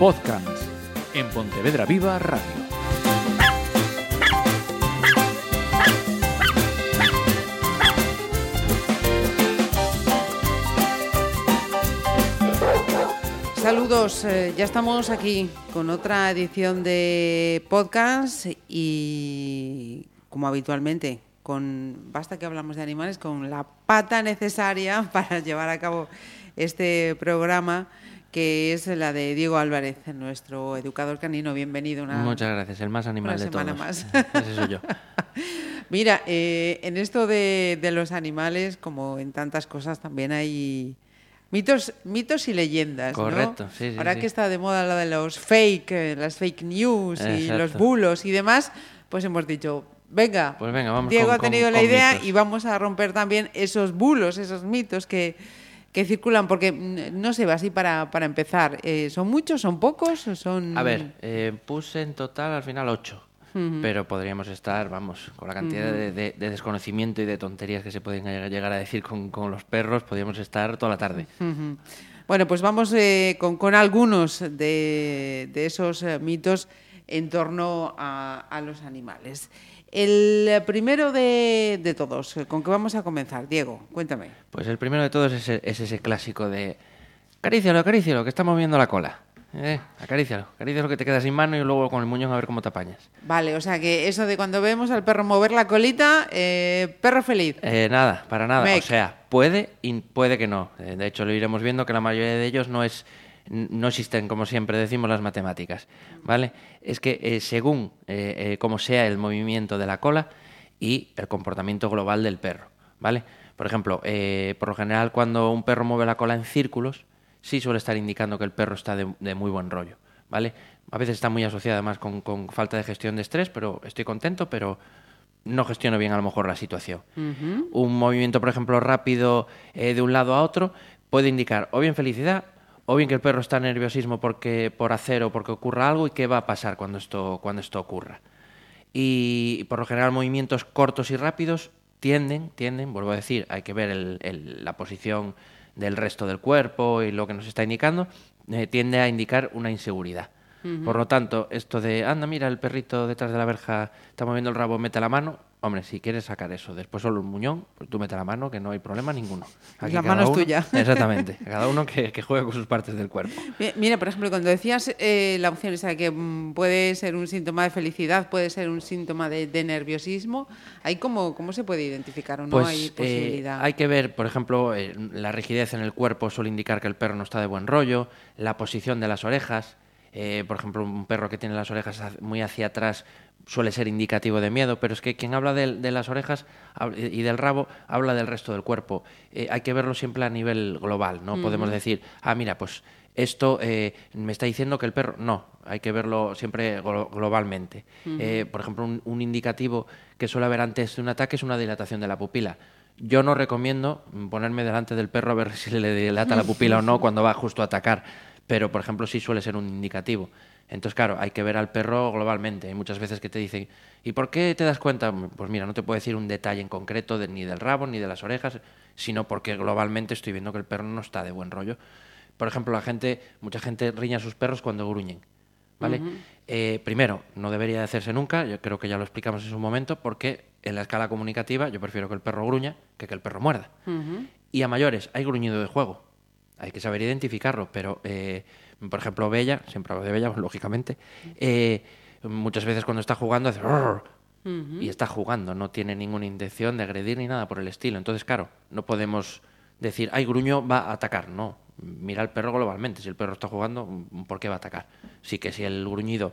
Podcast en Pontevedra Viva Radio. Saludos, eh, ya estamos aquí con otra edición de podcast y como habitualmente con basta que hablamos de animales con la pata necesaria para llevar a cabo este programa que es la de Diego Álvarez, nuestro educador canino. Bienvenido. Una, Muchas gracias, el más animal una de semana todos. más. Ese soy yo. Mira, eh, en esto de, de los animales, como en tantas cosas, también hay mitos, mitos y leyendas. ¿no? Correcto, sí, sí, Ahora sí. que está de moda la de los fake, eh, las fake news y los bulos y demás, pues hemos dicho, venga, Pues venga, vamos Diego con- ha con- tenido la con idea mitos. y vamos a romper también esos bulos, esos mitos que, que circulan, porque no sé, así para, para empezar, eh, ¿son muchos, son pocos? o Son... A ver, eh, puse en total al final ocho. Pero podríamos estar, vamos, con la cantidad de, de- de desconocimiento y de tonterías que se pueden lleg- llegar a decir con, con los perros, podríamos estar toda la tarde. Bueno, pues vamos eh, con, con algunos de, de esos eh, mitos en torno a, a los animales. El primero de, de todos, ¿con qué vamos a comenzar? Diego, cuéntame. Pues el primero de todos es, ese- es ese clásico de acarícialo, acarícialo, que está moviendo la cola. Eh, acarícialo, acarícialo que te quedas sin mano y luego con el muñón a ver cómo te apañas. Vale, o sea que eso de cuando vemos al perro mover la colita, eh, perro feliz. Eh, nada, para nada. Mec. O sea, puede y puede que no. Eh, de hecho, lo iremos viendo que la mayoría de ellos no es no existen, como siempre decimos, las matemáticas. ¿Vale? Es que eh, según eh, eh, cómo sea el movimiento de la cola y el comportamiento global del perro. ¿Vale? Por ejemplo, eh, por lo general, cuando un perro mueve la cola en círculos, sí suele estar indicando que el perro está de, de muy buen rollo. ¿Vale? A veces está muy asociada además con, con falta de gestión de estrés, pero estoy contento, pero no gestiono bien a lo mejor la situación. Un movimiento, por ejemplo, rápido de un lado a otro puede indicar o bien felicidad o bien que el perro está nerviosismo porque, por hacer o porque ocurra algo y qué va a pasar cuando esto, cuando esto ocurra. Y por lo general movimientos cortos y rápidos tienden, tienden, vuelvo a decir, hay que ver el- el- la posición del resto del cuerpo y lo que nos está indicando, eh, tiende a indicar una inseguridad. Por lo tanto, esto de, anda, mira, el perrito detrás de la verja está moviendo el rabo, mete la mano. Hombre, si quieres sacar eso, después solo un muñón, pues tú mete la mano, que no hay problema ninguno. La cada mano es tuya. Exactamente. Cada uno que, que juegue con sus partes del cuerpo. Mi- Mira, por ejemplo, cuando decías eh, la opción esa de que mm, puede ser un síntoma de felicidad, puede ser un síntoma de, de nerviosismo, ¿ahí cómo, cómo se puede identificar o no Pues hay eh, posibilidad? hay que ver, por ejemplo, eh, la rigidez en el cuerpo suele indicar que el perro no está de buen rollo, la posición de las orejas. eh, por ejemplo, un perro que tiene las orejas muy hacia atrás suele ser indicativo de miedo, pero es que quien habla de, de las orejas y del rabo habla del resto del cuerpo. Eh, hay que verlo siempre a nivel global, no podemos decir, ah, mira, pues esto eh, me está diciendo que el perro. No, hay que verlo siempre glo- globalmente. Eh, por ejemplo, un, un indicativo que suele haber antes de un ataque es una dilatación de la pupila. Yo no recomiendo ponerme delante del perro a ver si le dilata la pupila o no cuando va justo a atacar, pero por ejemplo sí suele ser un indicativo. Entonces, claro, hay que ver al perro globalmente. Hay muchas veces que te dicen, ¿y por qué te das cuenta? Pues mira, no te puedo decir un detalle en concreto de- ni del rabo ni de las orejas, sino porque globalmente estoy viendo que el perro no está de buen rollo. Por ejemplo, la gente, mucha gente riña a sus perros cuando gruñen. ¿Vale? Eh, primero, no debería de hacerse nunca, yo creo que ya lo explicamos en su momento, porque en la escala comunicativa yo prefiero que el perro gruña que que el perro muerda. Y a mayores, hay gruñido de juego. Hay que saber identificarlo, pero, eh, por ejemplo, Bella, siempre hablo de Bella, lógicamente, eh, muchas veces cuando está jugando hace... Y está jugando, no tiene ninguna intención de agredir ni nada por el estilo. Entonces, claro, no podemos decir, ay, gruño va a atacar. No, mira al perro globalmente. Si el perro está jugando, ¿por qué va a atacar? Sí que si el gruñido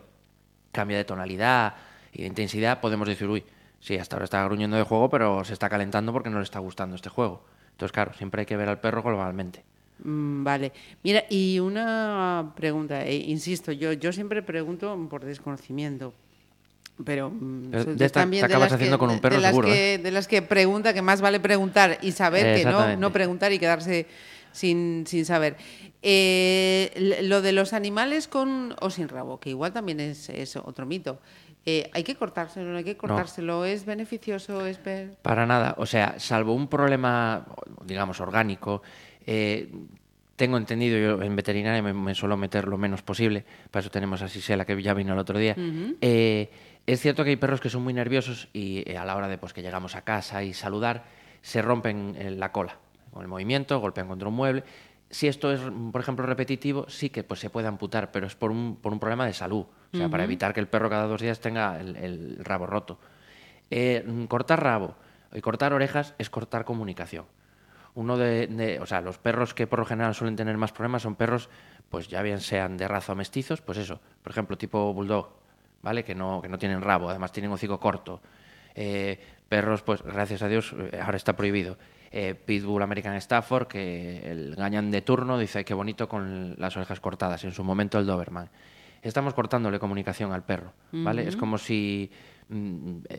cambia de tonalidad y de intensidad, podemos decir, uy, sí, hasta ahora está gruñendo de juego, pero se está calentando porque no le está gustando este juego. Entonces, claro, siempre hay que ver al perro globalmente. Mm, Vale. Mira, y una pregunta, eh, insisto, yo, yo siempre pregunto por desconocimiento. Pero, mm, Pero soy de esta también te de acabas las que- haciendo con un perro de las seguro, que, De las que pregunta, que más vale preguntar y saber que no, no preguntar y quedarse sin, sin saber. Eh, lo de los animales con o sin rabo, que igual también es, es otro mito. Eh, ¿Hay que cortárselo? ¿No hay que cortárselo? ¿Es beneficioso? ¿Es Para nada. O sea, salvo un problema, digamos, orgánico, eh, tengo entendido, yo en veterinaria me, me suelo meter lo menos posible, para eso tenemos a Sisela que ya vino el otro día. Eh, es cierto que hay perros que son muy nerviosos y eh, a la hora de pues, que llegamos a casa y saludar, se rompen la cola con el movimiento, golpean contra un mueble. Si esto es, por ejemplo, repetitivo, sí que pues, se puede amputar, pero es por un, por un problema de salud, o sea, para evitar que el perro cada dos días tenga el, el rabo roto. Eh, cortar rabo y cortar orejas es cortar comunicación. Uno de, de- o sea, los perros que por lo general suelen tener más problemas son perros, pues ya bien sean de raza o mestizos, pues eso, por ejemplo, tipo bulldog, ¿vale? Que no, que no tienen rabo, además tienen hocico corto. Eh, perros, pues gracias a Dios, eh, ahora está prohibido. Eh, Pitbull American Stafford, que el gañan de turno, dice qué bonito con las orejas cortadas, en su momento el Doberman. Estamos cortándole comunicación al perro, ¿vale? Es como si,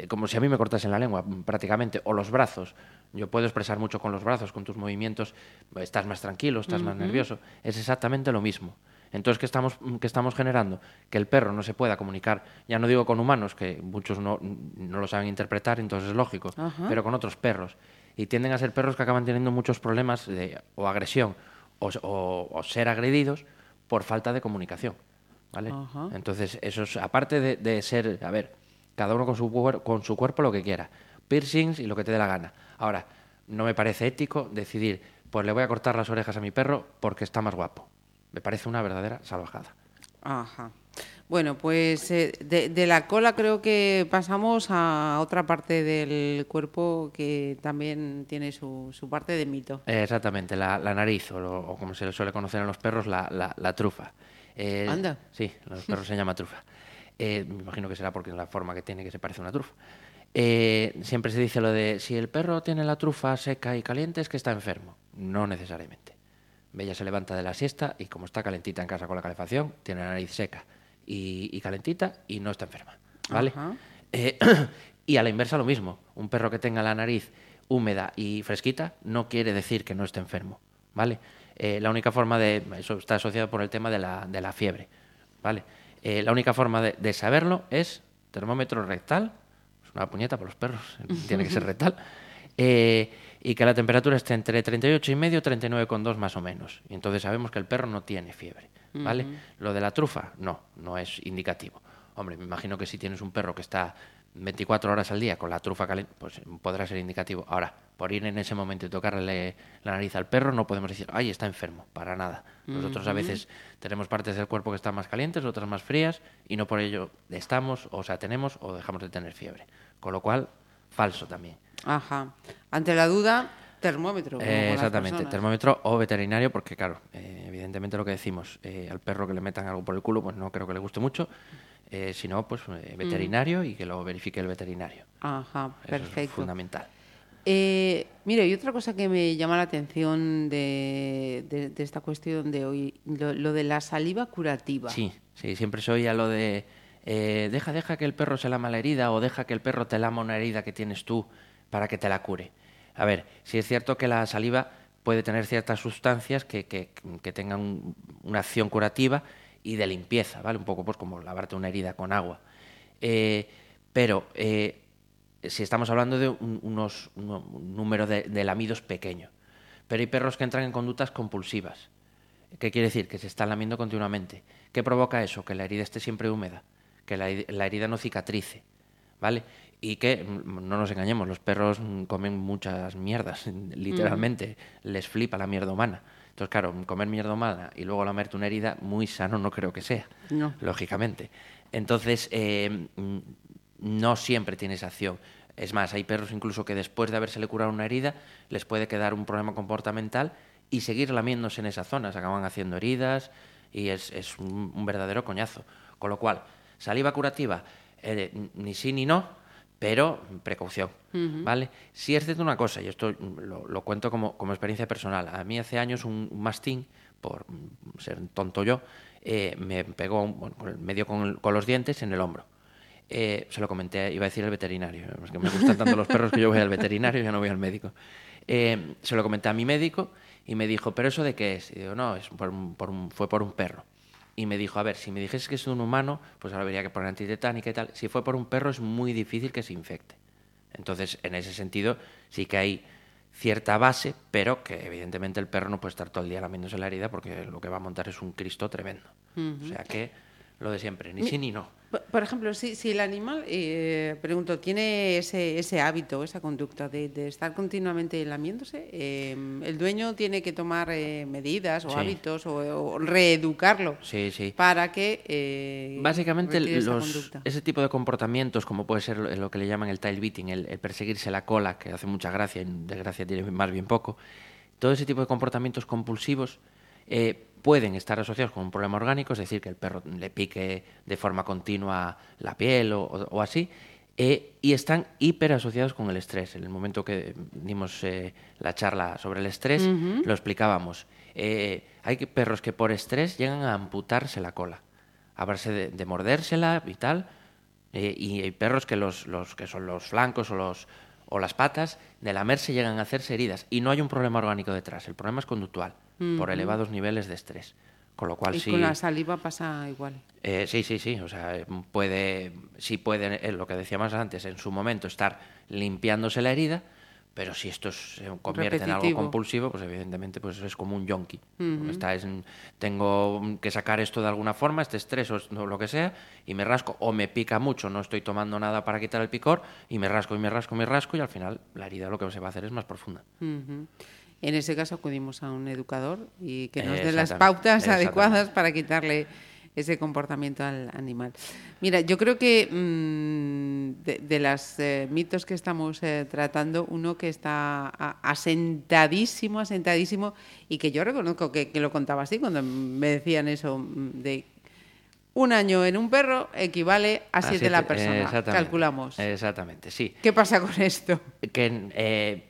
como si a mí me cortasen la lengua, mm, prácticamente, o los brazos. Yo puedo expresar mucho con los brazos, con tus movimientos, estás más tranquilo, estás más nervioso. Es exactamente lo mismo. Entonces, ¿qué estamos, qué estamos generando? Que el perro no se pueda comunicar, ya no digo con humanos, que muchos no, no lo saben interpretar, entonces es lógico, pero con otros perros. Y tienden a ser perros que acaban teniendo muchos problemas de o agresión o, o- o ser agredidos por falta de comunicación. ¿Vale? Entonces, eso es, aparte de, de ser, a ver, cada uno con su, con su cuerpo lo que quiera, piercings y lo que te dé la gana. Ahora, no me parece ético decidir, pues le voy a cortar las orejas a mi perro porque está más guapo. Me parece una verdadera salvajada. Ajá. Bueno, pues eh, de, de la cola creo que pasamos a otra parte del cuerpo que también tiene su, su parte de mito. Eh, exactamente, la, la nariz, o, lo- o como se le suele conocer a los perros, la, la- la trufa. Eh, Anda. Sí, los perros se llama trufa. Eh, me imagino que será porque es la forma que tiene que se parece a una trufa. Eh, siempre se dice lo de si el perro tiene la trufa seca y caliente es que está enfermo. No necesariamente. Bella se levanta de la siesta y como está calentita en casa con la calefacción, tiene la nariz seca y, y calentita y no está enferma. ¿Vale? Eh, y a la inversa lo mismo. Un perro que tenga la nariz húmeda y fresquita no quiere decir que no esté enfermo. ¿Vale? Eh, la única forma de. Eso está asociado por el tema de la, de la fiebre. ¿Vale? Eh, la única forma de, de saberlo es termómetro rectal. Es una puñeta para los perros, tiene que ser rectal. Eh, y que la temperatura esté entre 38 y medio, 39,2 más o menos. Y entonces sabemos que el perro no tiene fiebre, ¿vale? Lo de la trufa, no, no es indicativo. Hombre, me imagino que si tienes un perro que está 24 horas al día con la trufa caliente, pues podrá ser indicativo. Ahora, por ir en ese momento y tocarle la nariz al perro, no podemos decir, ay, está enfermo, para nada. Nosotros a veces tenemos partes del cuerpo que están más calientes, otras más frías, y no por ello estamos, o sea, tenemos o dejamos de tener fiebre. Con lo cual, falso también. Ajá. Ante la duda, termómetro. Eh, exactamente, termómetro o veterinario, porque claro, eh, evidentemente lo que decimos, eh, al perro que le metan algo por el culo, pues no creo que le guste mucho. Si no, pues eh, veterinario y que lo verifique el veterinario. Ajá, Eso es perfecto. fundamental. Eh, mira, y otra cosa que me llama la atención de, esta cuestión de hoy, lo, de la saliva curativa. Sí, sí, siempre se oía lo de eh, deja, deja que el perro se lama la herida o deja que el perro te lama una herida que tienes tú para que te la cure. A ver, sí es cierto que la saliva puede tener ciertas sustancias que, tengan un- una acción curativa y de limpieza, ¿vale? Un poco pues como lavarte una herida con agua. Eh, pero eh, si estamos hablando de un, unos, uno- un número de, de lamidos pequeño. Pero hay perros que entran en conductas compulsivas. ¿Qué quiere decir? Que se están lamiendo continuamente. ¿Qué provoca eso? Que la herida esté siempre húmeda, que la herida no cicatrice, ¿vale? Y que, mm, no nos engañemos, los perros mm, comen muchas mierdas, literalmente. Les flipa la mierda humana. Entonces, claro, comer mierda humana y luego lamerte una herida, muy sano no creo que sea, No. lógicamente. Entonces, eh, mm, no siempre tiene esa acción. Es más, hay perros incluso que después de habérsele curado una herida, les puede quedar un problema comportamental y seguir lamiéndose en esa zona. Se acaban haciendo heridas y es, es un, un verdadero coñazo. Con lo cual, saliva curativa, eh, ni sí ni no, pero precaución, ¿vale? Sí es cierto una cosa, y esto lo, lo cuento como, como experiencia personal. A mí hace años un, un mastín, por ser tonto yo, eh, me pegó bueno, con el- medio con, con los dientes en el hombro. Eh, se lo comenté, iba a decir al veterinario, es que me gustan tanto los perros que yo voy al veterinario y ya no voy al médico. Eh, se lo comenté a mi médico y me dijo, ¿pero eso de qué es? Y digo, no, es por un- por un- fue por un perro. Y me dijo, a ver, si me dijese que es un humano, pues ahora habría que poner antitetánica y tal. Si fue por un perro es muy difícil que se infecte. Entonces, en ese sentido, sí que hay cierta base, pero que evidentemente el perro no puede estar todo el día lamiéndose la herida porque lo que va a montar es un Cristo tremendo. O sea que lo de siempre, ni sí ni no. Por- ejemplo, si, si el animal, eh, pregunto, tiene ese, ese hábito, esa conducta de, de estar continuamente lamiéndose, eh, el dueño tiene que tomar eh, medidas o Sí. hábitos o, o reeducarlo Sí, sí. para que eh, Básicamente los- ese tipo de comportamientos, como puede ser lo que le llaman el tail beating, el, el perseguirse la cola, que hace mucha gracia y de gracia tiene más bien poco, todo ese tipo de comportamientos compulsivos eh, pueden estar asociados con un problema orgánico, es decir, que el perro le pique de forma continua la piel o, o- o así, eh, y están hiper asociados con el estrés. En el momento que dimos eh, la charla sobre el estrés, lo explicábamos. Eh, hay perros que por estrés llegan a amputarse la cola, a base de, de mordérsela y tal. Eh, y hay perros que los, los que son los flancos o los o las patas de lamerse llegan a hacerse heridas y no hay un problema orgánico detrás. El problema es conductual por elevados niveles de estrés. Con lo cual y sí. con la saliva pasa igual. Eh, sí, sí, sí. O sea, eh, puede, sí puede, eh, lo que decíamos antes, en su momento estar limpiándose la herida, pero si esto se convierte en algo compulsivo, pues evidentemente pues es como un yonki. Está tengo que sacar esto de alguna forma, este estrés o lo que sea, y me rasco, o me pica mucho, no estoy tomando nada para quitar el picor, y me rasco y me rasco y me rasco, y al final la herida lo que se va a hacer es más profunda. En ese caso acudimos a un educador y que nos Eh, dé las pautas adecuadas para quitarle ese comportamiento al animal. Mira, yo creo que mm, de, de los mitos que estamos eh, tratando, uno que está a- asentadísimo, asentadísimo, y que yo reconozco que, que lo contaba así cuando me decían eso mm, de un año en un perro equivale a siete la persona. exactamente, Calculamos. Exactamente, sí. ¿Qué pasa con esto? Que eh,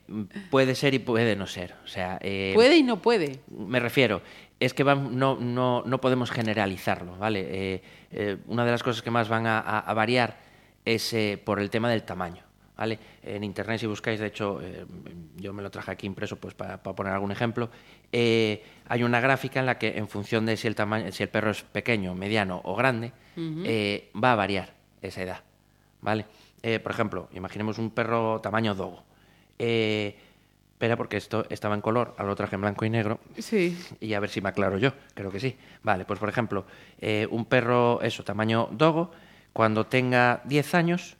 puede ser y puede no ser. O sea, eh, ¿Puede y no puede? Me refiero, es que van- no, no, no podemos generalizarlo, ¿vale? Eh, una de las cosas que más van a, a- a variar es eh, por el tema del tamaño, ¿vale? En internet, si buscáis, de hecho, yo me lo traje aquí impreso pues para, para poner algún ejemplo, eh, hay una gráfica en la que en función de si el, tamaño, si el perro es pequeño, mediano o grande, eh, va a variar esa edad, ¿vale? Eh, por ejemplo, imaginemos un perro tamaño dogo. Espera, porque esto estaba en color, ahora lo traje en blanco y negro. Sí. Y a ver si me aclaro yo, creo que sí. Vale, pues por ejemplo, un perro, eso, tamaño dogo, cuando tenga 10 años,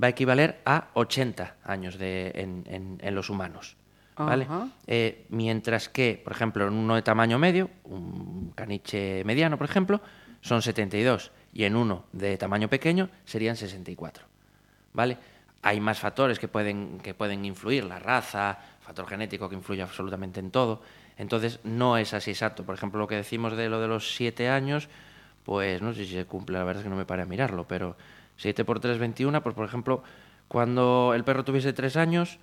va a equivaler a 80 años de, en, en- en los humanos. ¿Vale? Eh, mientras que, por ejemplo, en uno de tamaño medio, un caniche mediano, por ejemplo, son 72. Y en uno de tamaño pequeño serían 64. ¿Vale? Hay más factores que pueden, que pueden influir, la raza, factor genético que influye absolutamente en todo. Entonces, no es así exacto. Por ejemplo, lo que decimos de lo de los 7 años, pues no sé si se cumple, la verdad es que no me paré a mirarlo, pero 7 por 3, 21, pues por ejemplo, cuando el perro tuviese 3 años,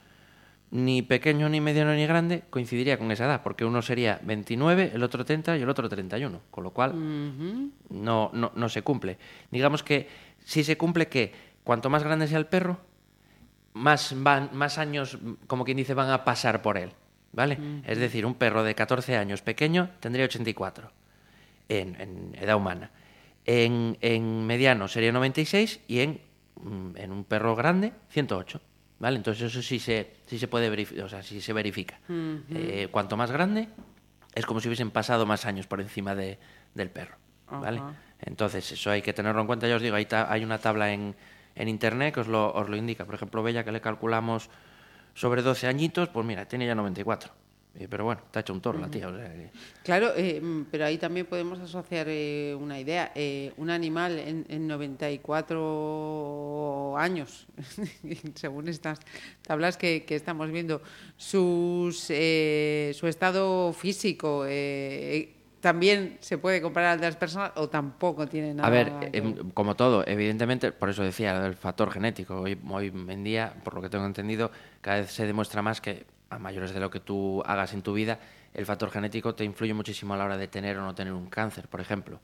ni pequeño, ni mediano, ni grande coincidiría con esa edad, porque uno sería 29, el otro 30 y el otro 31, con lo cual no, no, no se cumple. Digamos que sí se cumple que cuanto más grande sea el perro, más, van, más años, como quien dice, van a pasar por él. ¿Vale? Es decir, un perro de 14 años pequeño tendría 84 en, en edad humana. En, en mediano sería 96 y en, mm, en un perro grande 108. ¿Vale? Entonces eso sí se, sí se puede verificar, o sea, sí se verifica. Eh, cuanto más grande, es como si hubiesen pasado más años por encima de- del perro. ¿Vale? Entonces, eso hay que tenerlo en cuenta. Ya os digo, hay, ta- hay una tabla en, en internet que os lo, os lo indica. Por ejemplo, Bella, que le calculamos sobre 12 añitos, pues mira, tiene ya 94. Eh, pero bueno, está hecho un toro la tía. o sea que- Claro, eh, mm, pero ahí también podemos asociar eh, una idea. Eh, un animal en, en 94 años, según estas tablas que, que estamos viendo, sus, su estado físico también se puede comparar al de las personas o tampoco tiene nada A ver, que em, como todo, evidentemente, por eso decía el factor genético. Hoy, hoy en día, por lo que tengo entendido, cada vez se demuestra más que a mayores de lo que tú hagas en tu vida, el factor genético te influye muchísimo a la hora de tener o no tener un cáncer, por ejemplo.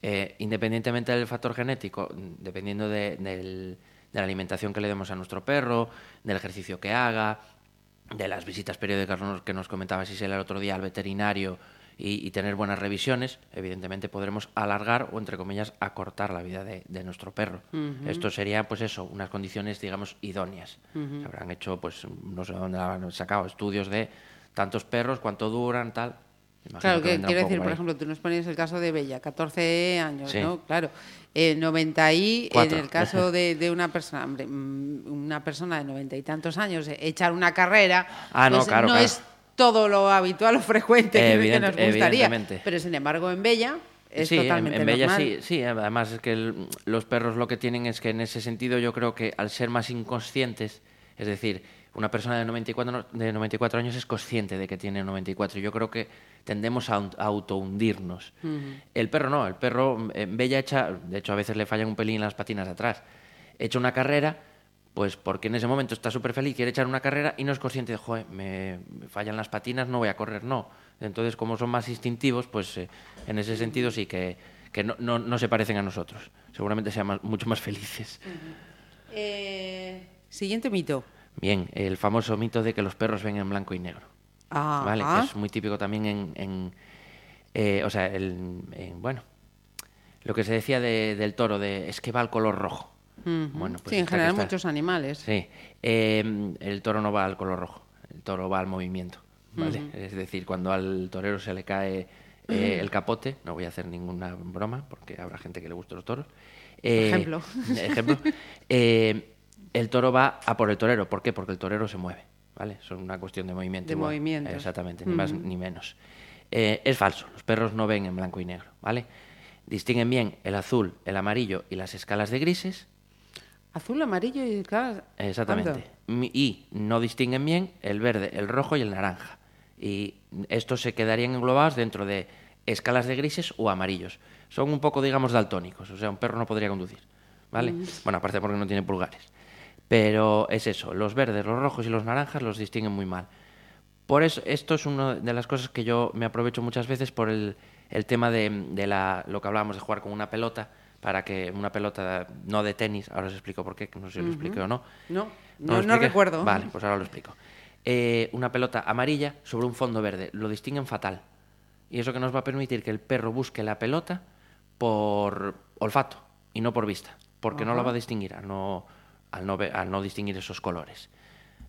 Eh, independientemente del factor genético, mm, dependiendo de, la alimentación que le demos a nuestro perro, del ejercicio que haga, de las visitas periódicas que nos comentaba Sisela el otro día al veterinario y, y tener buenas revisiones, evidentemente podremos alargar o, entre comillas, acortar la vida de, de nuestro perro. Esto sería, pues eso, unas condiciones, digamos, idóneas. Se habrán hecho, pues, no sé dónde han sacado, estudios de tantos perros, cuánto duran, tal. Imagino Claro, que quiero decir, por ahí. ejemplo, tú nos ponías el caso de Bella, 14 años, Sí. ¿no? Claro. Eh, 90 y, en el caso de, de una persona, hombre, mm, una persona de 90 y tantos años, echar una carrera, Ah, no, pues claro, claro. es todo lo habitual o frecuente que- nos gustaría. evidentemente. Pero sin embargo, en Bella es sí, en- totalmente en, Bella normal. sí, sí, además es que el- los perros lo que tienen es que en ese sentido yo creo que al ser más inconscientes, es decir, una persona de 94, no- de 94 años es consciente de que tiene 94. Yo creo que tendemos a, a autohundirnos. El perro no, el perro mm, en Bella echa, de hecho a veces le fallan un pelín las patinas de atrás, echa una carrera, pues porque en ese momento está súper feliz, quiere echar una carrera y no es consciente de, joder, me, me fallan las patinas, no voy a correr, no. Entonces, como son más instintivos, pues eh, en ese sentido sí que, que no, no- no se parecen a nosotros. Seguramente sean más- mucho más felices. Eh, siguiente mito. Bien, el famoso mito de que los perros ven en blanco y negro. Ah, ¿vale? Que es muy típico también en... en, eh, o sea, el, en- bueno, lo que se decía de- del toro, de es que va al color rojo. Bueno, pues sí, en general está. muchos animales. Sí, eh, el toro no va al color rojo, el toro va al movimiento, ¿vale? Es decir, cuando al torero se le cae eh, el capote, no voy a hacer ninguna broma porque habrá gente que le guste los toros. eh, Ejemplo. ejemplo, eh, el toro va a por el torero, ¿por qué? Porque el torero se mueve, ¿vale? Son una cuestión de movimiento. De igual. movimiento. Exactamente, ni más ni menos. Es falso, los perros no ven en blanco y negro, ¿vale? Distinguen bien el azul, el amarillo y las escalas de grises, Azul, amarillo y claro. Exactamente. Y no distinguen bien el verde, el rojo y el naranja. Y estos se quedarían englobados dentro de escalas de grises o amarillos. Son un poco, digamos, daltónicos. O sea, un perro no podría conducir. ¿Vale? Bueno, aparte porque no tiene pulgares. Pero es eso, los verdes, los rojos y los naranjas los distinguen muy mal. Por eso, esto es una de las cosas que yo me aprovecho muchas veces por el, el tema de, de la, lo que hablábamos de jugar con una pelota, para que una pelota no de tenis, ahora os explico por qué, que no sé si lo expliqué o no. No, ¿No recuerdo. Vale, pues ahora lo explico. Eh, una pelota amarilla sobre un fondo verde, lo distinguen fatal. Y eso que nos va a permitir que el perro busque la pelota por olfato y no por vista, porque no la va a distinguir al no, al no, ve- al no distinguir esos colores.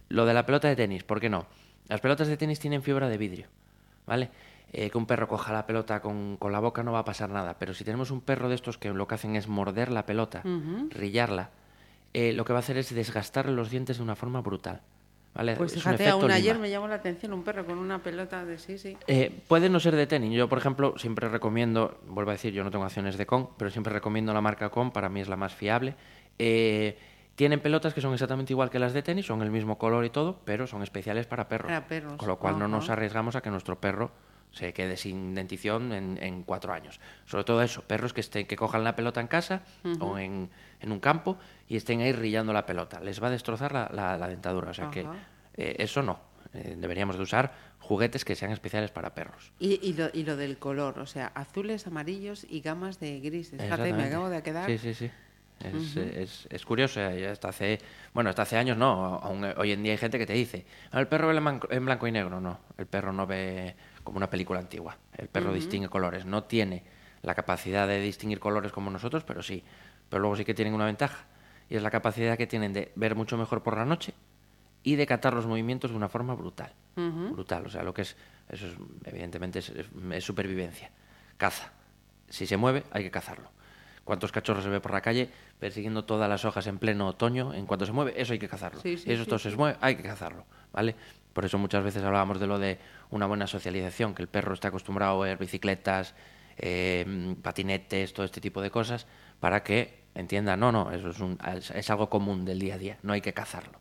Lo de la pelota de tenis, ¿por qué no? Las pelotas de tenis tienen fibra de vidrio, ¿vale? Eh, que un perro coja la pelota con, con la boca no va a pasar nada, pero si tenemos un perro de estos que lo que hacen es morder la pelota, rillarla, eh, lo que va a hacer es desgastarle los dientes de una forma brutal, ¿vale? Pues fíjate, aún ayer me llamó la atención un perro con una pelota de sí, sí. Eh, puede no ser de tenis. Yo, por ejemplo, siempre recomiendo, vuelvo a decir, yo no tengo acciones de Con, pero siempre recomiendo la marca Con, para mí es la más fiable. Eh, tienen pelotas que son exactamente igual que las de tenis, son el mismo color y todo, pero son especiales para perros. Para perros, Con lo cual no nos arriesgamos a que nuestro perro se quede sin dentición en, en cuatro años. Sobre todo eso, perros que, estén, que cojan la pelota en casa o en, en un campo y estén ahí rillando la pelota. Les va a destrozar la, la- la dentadura. O sea que eh, eso no. Eh, deberíamos de usar juguetes que sean especiales para perros. Y, y, lo, y lo del color, o sea, azules, amarillos y gamas de grises. Fíjate, me acabo de quedar. Sí, sí, sí. Es, es, es curioso, eh, hasta hace, bueno, hasta hace años no, aún hoy en día hay gente que te dice, "Ah, el perro ve en blanco y negro, no, el perro no ve como una película antigua, el perro distingue colores, no tiene la capacidad de distinguir colores como nosotros, pero sí, pero luego sí que tienen una ventaja, y es la capacidad que tienen de ver mucho mejor por la noche y de catar los movimientos de una forma brutal, brutal, o sea, lo que es, eso es, evidentemente es- es- es supervivencia, caza, si se mueve hay que cazarlo. ¿Cuántos cachorros se ve por la calle persiguiendo todas las hojas en pleno otoño? En cuanto se mueve, eso hay que cazarlo. Sí, sí, eso sí, todo se mueve, hay que cazarlo, ¿vale? Por eso muchas veces hablábamos de lo de una buena socialización, que el perro está acostumbrado a ver bicicletas, eh, patinetes, todo este tipo de cosas, para que entienda, no, no, eso es, un- es, es algo común del día a día, no hay que cazarlo,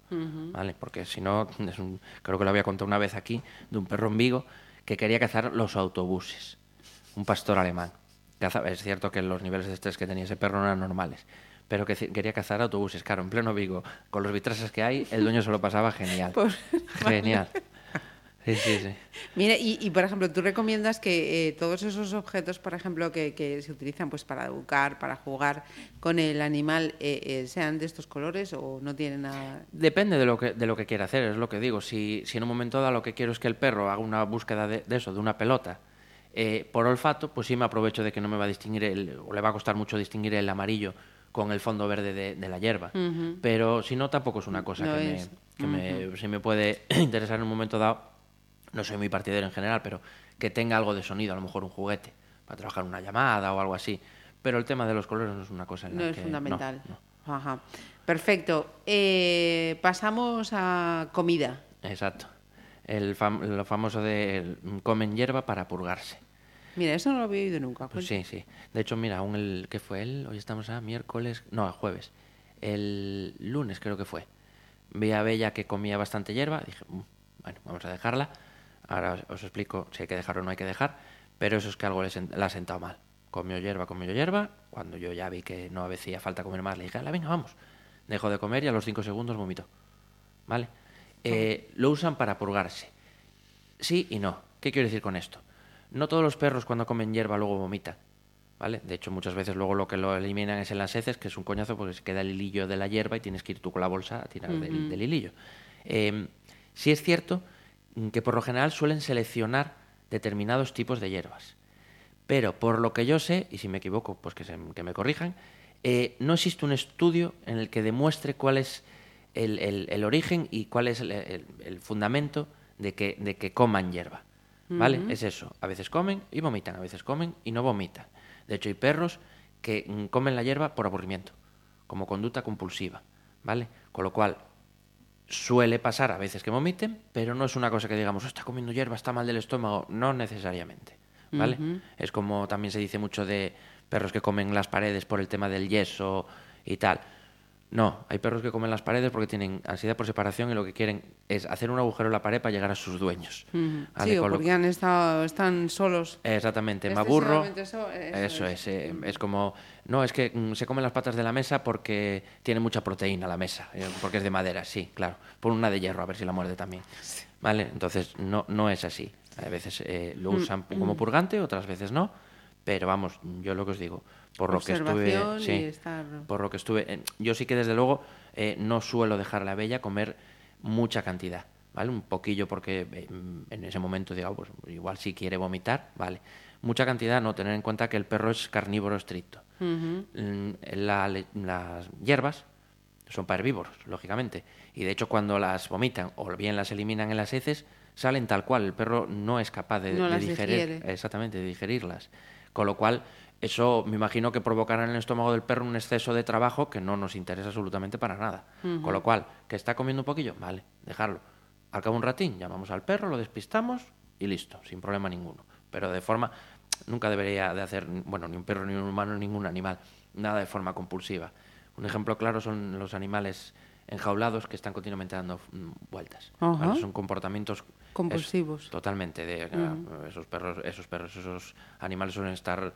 ¿vale? Porque si no, es un- creo que lo había contado una vez aquí, de un perro en Vigo que quería cazar los autobuses, un pastor alemán. Es cierto que los niveles de estrés que tenía ese perro no eran normales, pero que quería cazar autobuses, claro, en pleno Vigo, con los vitrases que hay, el dueño se lo pasaba genial. Pues, genial. Sí, sí, sí. Mira, y, y, por ejemplo, tú recomiendas que eh, todos esos objetos, por ejemplo, que, que se utilizan pues para educar, para jugar con el animal, eh, eh, sean de estos colores o no tienen nada. Depende de lo que, de lo que quiera hacer, es lo que digo. Si, si en un momento dado lo que quiero es que el perro haga una búsqueda de, de eso, de una pelota, Eh, por olfato, pues sí me aprovecho de que no me va a distinguir, el, o le va a costar mucho distinguir el amarillo con el fondo verde de, de la hierba. Pero si no, tampoco es una cosa No que, es. me, que me, sí me puede interesar en un momento dado. No soy muy partidario en general, pero que tenga algo de sonido, a lo mejor un juguete, para trabajar una llamada o algo así. Pero el tema de los colores no es una cosa en la No es que- fundamental. no. Ajá. Perfecto. Eh, pasamos a comida. Exacto. El fam- lo famoso de el- comen hierba para purgarse. Mira, eso no lo había oído nunca. Pues sí, sí. De hecho, mira, aún el que fue él, hoy estamos a miércoles, no, a jueves. El lunes creo que fue. Vi a Bella que comía bastante hierba, dije, "Mm, bueno, vamos a dejarla. Ahora os, os explico si hay que dejar o no hay que dejar, pero eso es que algo le, sen- le ha sentado mal. Comió hierba, comió hierba. Cuando yo ya vi que no hacía falta comer más, le dije, "Ala, venga, vamos. Dejó de comer y a los cinco segundos vomitó. ¿Vale? Eh, lo usan para purgarse. Sí y no. ¿Qué quiero decir con esto? No todos los perros cuando comen hierba luego vomitan. ¿Vale? De hecho, muchas veces luego lo que lo eliminan es en las heces, que es un coñazo porque se queda el hilillo de la hierba y tienes que ir tú con la bolsa a tirar del, del hilillo. Eh, sí es cierto que por lo general suelen seleccionar determinados tipos de hierbas. Pero por lo que yo sé, y si me equivoco, pues que, se- que me corrijan, eh, no existe un estudio en el que demuestre cuál es el, el- el origen y cuál es el fundamento de que, de que coman hierba. ¿Vale? Es eso. A veces comen y vomitan, a veces comen y no vomitan. De hecho, hay perros que mm, comen la hierba por aburrimiento, como conducta compulsiva. ¿Vale? Con lo cual, suele pasar a veces que vomiten, pero no es una cosa que digamos, "Oh, está comiendo hierba, está mal del estómago, no necesariamente, ¿vale? Es como también se dice mucho de perros que comen las paredes por el tema del yeso y tal. No, hay perros que comen las paredes porque tienen ansiedad por separación y lo que quieren es hacer un agujero en la pared para llegar a sus dueños. Sí, o porque han estado, están solos. Exactamente, me aburro. Excesivamente so- eso Eso es. es, eh, es como, no, es que mm, se comen las patas de la mesa porque tiene mucha proteína la mesa, eh, porque es de madera, sí, claro. Pon una de hierro a ver si la muerde también. ¿Vale? Entonces, no, no es así. A veces eh, lo Mm, usan como purgante, otras veces no. Pero vamos, yo lo que os digo, por lo que estuve. Sí, estar- por lo que estuve. eh, yo sí que desde luego eh, no suelo dejarle a Bella comer mucha cantidad, ¿vale? Un poquillo porque eh, en ese momento digo, pues igual si quiere vomitar, vale. Mucha cantidad, no tener en cuenta que el perro es carnívoro estricto. Mm, la las hierbas son para herbívoros, lógicamente. Y de hecho cuando las vomitan o bien las eliminan en las heces, salen tal cual. El perro no es capaz de, No de digerir, digiere. exactamente, de digerirlas. Con lo cual, eso me imagino que provocará en el estómago del perro un exceso de trabajo que no nos interesa absolutamente para nada. Con lo cual, que está comiendo un poquillo, vale, dejarlo. Al cabo un ratín, llamamos al perro, lo despistamos y listo, sin problema ninguno. Pero de forma, nunca debería de hacer, bueno, ni un perro, ni un humano, ningún animal, nada de forma compulsiva. Un ejemplo claro son los animales enjaulados que están continuamente dando mm, vueltas. Son comportamientos es- Compulsivos. totalmente. De, esos perros, esos perros, esos animales suelen estar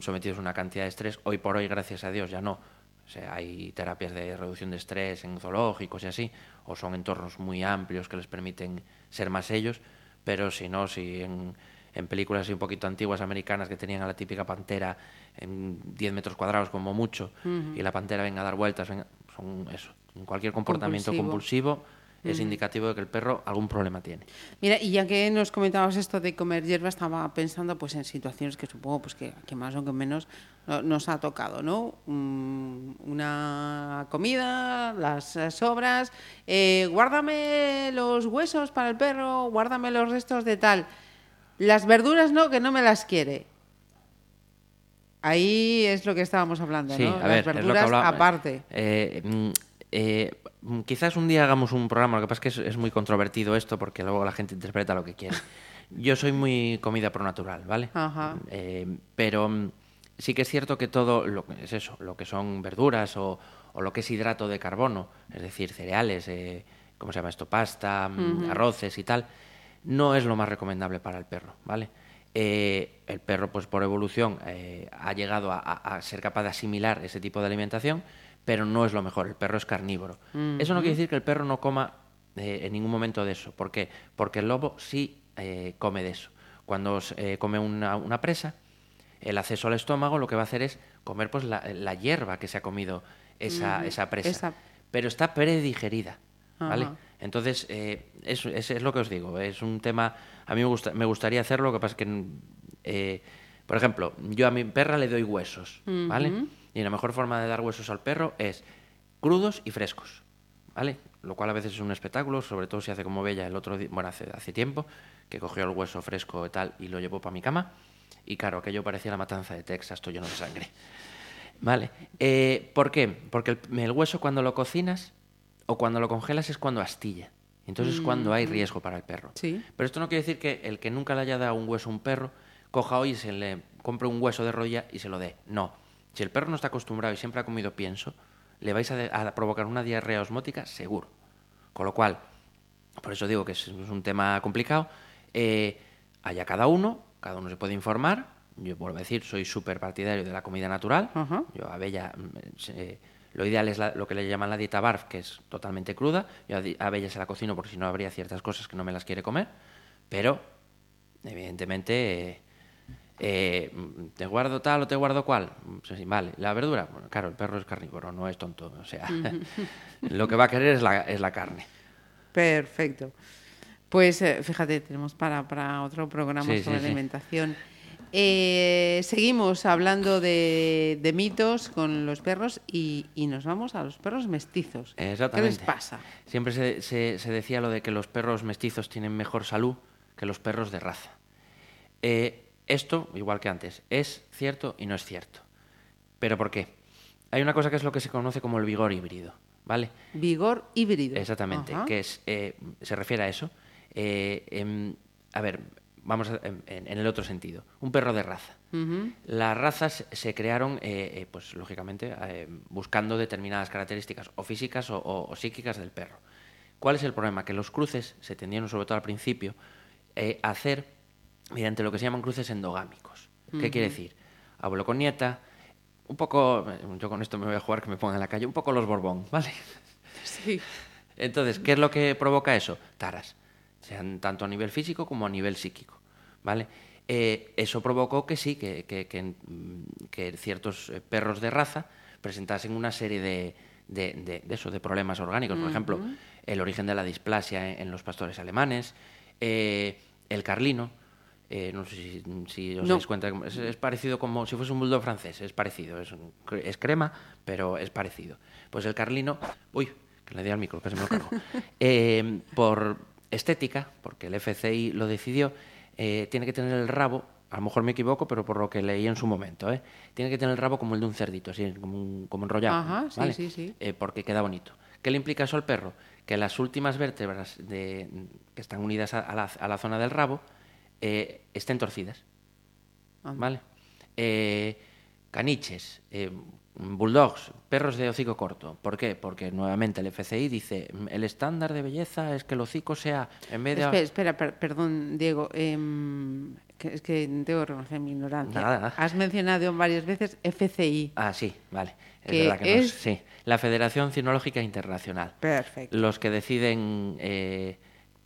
sometidos a una cantidad de estrés. Hoy por hoy, gracias a Dios, ya no. O sea, hay terapias de reducción de estrés en zoológicos y así, o son entornos muy amplios que les permiten ser más ellos, pero si no, si en, en películas así un poquito antiguas americanas que tenían a la típica pantera en 10 metros cuadrados como mucho, y la pantera venga a dar vueltas, venga, son eso. En cualquier comportamiento Compulsivo. compulsivo es indicativo de que el perro algún problema tiene. Mira, y ya que nos comentabas esto de comer hierba, estaba pensando pues en situaciones que supongo pues que, que más o que menos no- nos ha tocado, ¿no? Mm, Una comida, las sobras, eh, guárdame los huesos para el perro, guárdame los restos de tal. Las verduras no, que no me las quiere. Ahí es lo que estábamos hablando, Sí, ¿no? a las ver, es lo que verduras aparte. Eh, mm, eh, mm, quizás un día hagamos un programa, lo que pasa es que es, es muy controvertido esto porque luego la gente interpreta lo que quiere. Yo soy muy comida pro natural, ¿vale? Ajá. Eh, pero mm, sí que es cierto que todo lo que es eso, lo que son verduras o, o lo que es hidrato de carbono, es decir, cereales, eh, ¿cómo se llama esto? Pasta, mm, arroces y tal, no es lo más recomendable para el perro, ¿vale? Eh, el perro, pues por evolución, eh, ha llegado a ser capaz de asimilar ese tipo de alimentación, pero no es lo mejor. El perro es carnívoro. Eso no quiere decir que el perro no coma eh, en ningún momento de eso. ¿Por qué? Porque el lobo sí eh, come de eso. Cuando eh, come una, una presa, el acceso al estómago lo que va a hacer es comer pues la, la hierba que se ha comido esa, esa presa. Esa- Pero está predigerida. ¿vale? Ajá. Entonces, eh, es, es- es lo que os digo, es un tema, a mí me, gusta, me gustaría hacerlo, lo que pasa es que mm, por ejemplo, yo a mi perra le doy huesos, ¿vale? Y la mejor forma de dar huesos al perro es crudos y frescos, ¿vale? Lo cual a veces es un espectáculo, sobre todo si hace como Bella el otro día, bueno, hace, hace tiempo, que cogió el hueso fresco y tal y lo llevó para mi cama. Y claro, aquello parecía la matanza de Texas, todo lleno de sangre. ¿Vale? Eh, ¿Por qué? Porque el, el hueso cuando lo cocinas o cuando lo congelas es cuando astilla. Entonces es cuando hay riesgo para el perro. Sí. Pero esto no quiere decir que el que nunca le haya dado un hueso a un perro coja hoy y se le compre un hueso de rodilla y se lo dé. No. Si el perro no está acostumbrado y siempre ha comido pienso, le vais a, de- a provocar una diarrea osmótica seguro. Con lo cual, por eso digo que es, es un tema complicado. Eh, haya cada uno, cada uno se puede informar. Yo vuelvo a decir, soy súper partidario de la comida natural. Yo a Bella, mm, se- lo ideal es la- lo que le llaman la dieta BARF, que es totalmente cruda. Yo a Bella se la cocino porque si no habría ciertas cosas que no me las quiere comer. Pero, evidentemente, eh, eh, ¿te guardo tal o te guardo cual? Vale, la verdura, bueno, claro, el perro es carnívoro, no es tonto. O sea, lo que va a querer es la, es la carne. Perfecto. Pues eh, fíjate, tenemos para, para otro programa Sí, sobre sí. alimentación. Eh, seguimos hablando de, de mitos con los perros y, y nos vamos a los perros mestizos. Exactamente. ¿Qué les pasa? Siempre se, se- se decía lo de que los perros mestizos tienen mejor salud que los perros de raza. Eh, esto, igual que antes, es cierto y no es cierto. ¿Pero por qué? Hay una cosa que es lo que se conoce como el vigor híbrido, ¿vale? Vigor híbrido. Exactamente, Ajá. que es, eh, se refiere a eso. Eh, em, a ver, vamos a- en, en el otro sentido. Un perro de raza. Las razas se crearon, eh, eh, pues lógicamente, eh, buscando determinadas características o físicas o, o- o psíquicas del perro. ¿Cuál es el problema? Que los cruces se tendieron, sobre todo al principio, eh, a hacer mediante lo que se llaman cruces endogámicos. ¿Qué quiere decir? Abuelo con nieta, un poco, yo con esto me voy a jugar que me pongan en la calle, un poco los Borbón, ¿vale? Sí. Entonces, ¿qué es lo que provoca eso? Taras, sean tanto a nivel físico como a nivel psíquico, ¿vale? Eh, eso provocó que sí, que, que- que, mm, que ciertos eh, perros de raza presentasen una serie de, de, de- de eso, de problemas orgánicos. Por ejemplo, el origen de la displasia en, en los pastores alemanes, eh, el carlino, eh, no sé si, si os No. dais cuenta, es, es parecido como si fuese un bulldog francés, es parecido, es, un- es crema, pero es parecido. Pues el carlino, uy, que le di al micro, que se me lo cargo. Eh, por estética, porque el FCI lo decidió, eh, tiene que tener el rabo, a lo mejor me equivoco, pero por lo que leí en su momento, ¿eh? tiene que tener el rabo como el de un cerdito, así, como, un- como enrollado. Ajá, sí, ¿vale? sí, sí. Porque queda bonito. ¿Qué le implica eso al perro? Que las últimas vértebras de- que están unidas a, a la, a la zona del rabo eh, estén torcidas. Anda. ¿Vale? Eh, caniches, eh, bulldogs, perros de hocico corto. ¿Por qué? Porque nuevamente el FCI dice "Mm, el estándar de belleza es que el hocico sea en vez de Espera, espera, per- perdón, Diego. em, que es que tengo que reconocer mi ignorancia. Nada, nada. Has mencionado varias veces FCI. ah sí vale es Que verdad que no es- es- sí la Federación Cinológica Internacional Perfecto. los que deciden eh,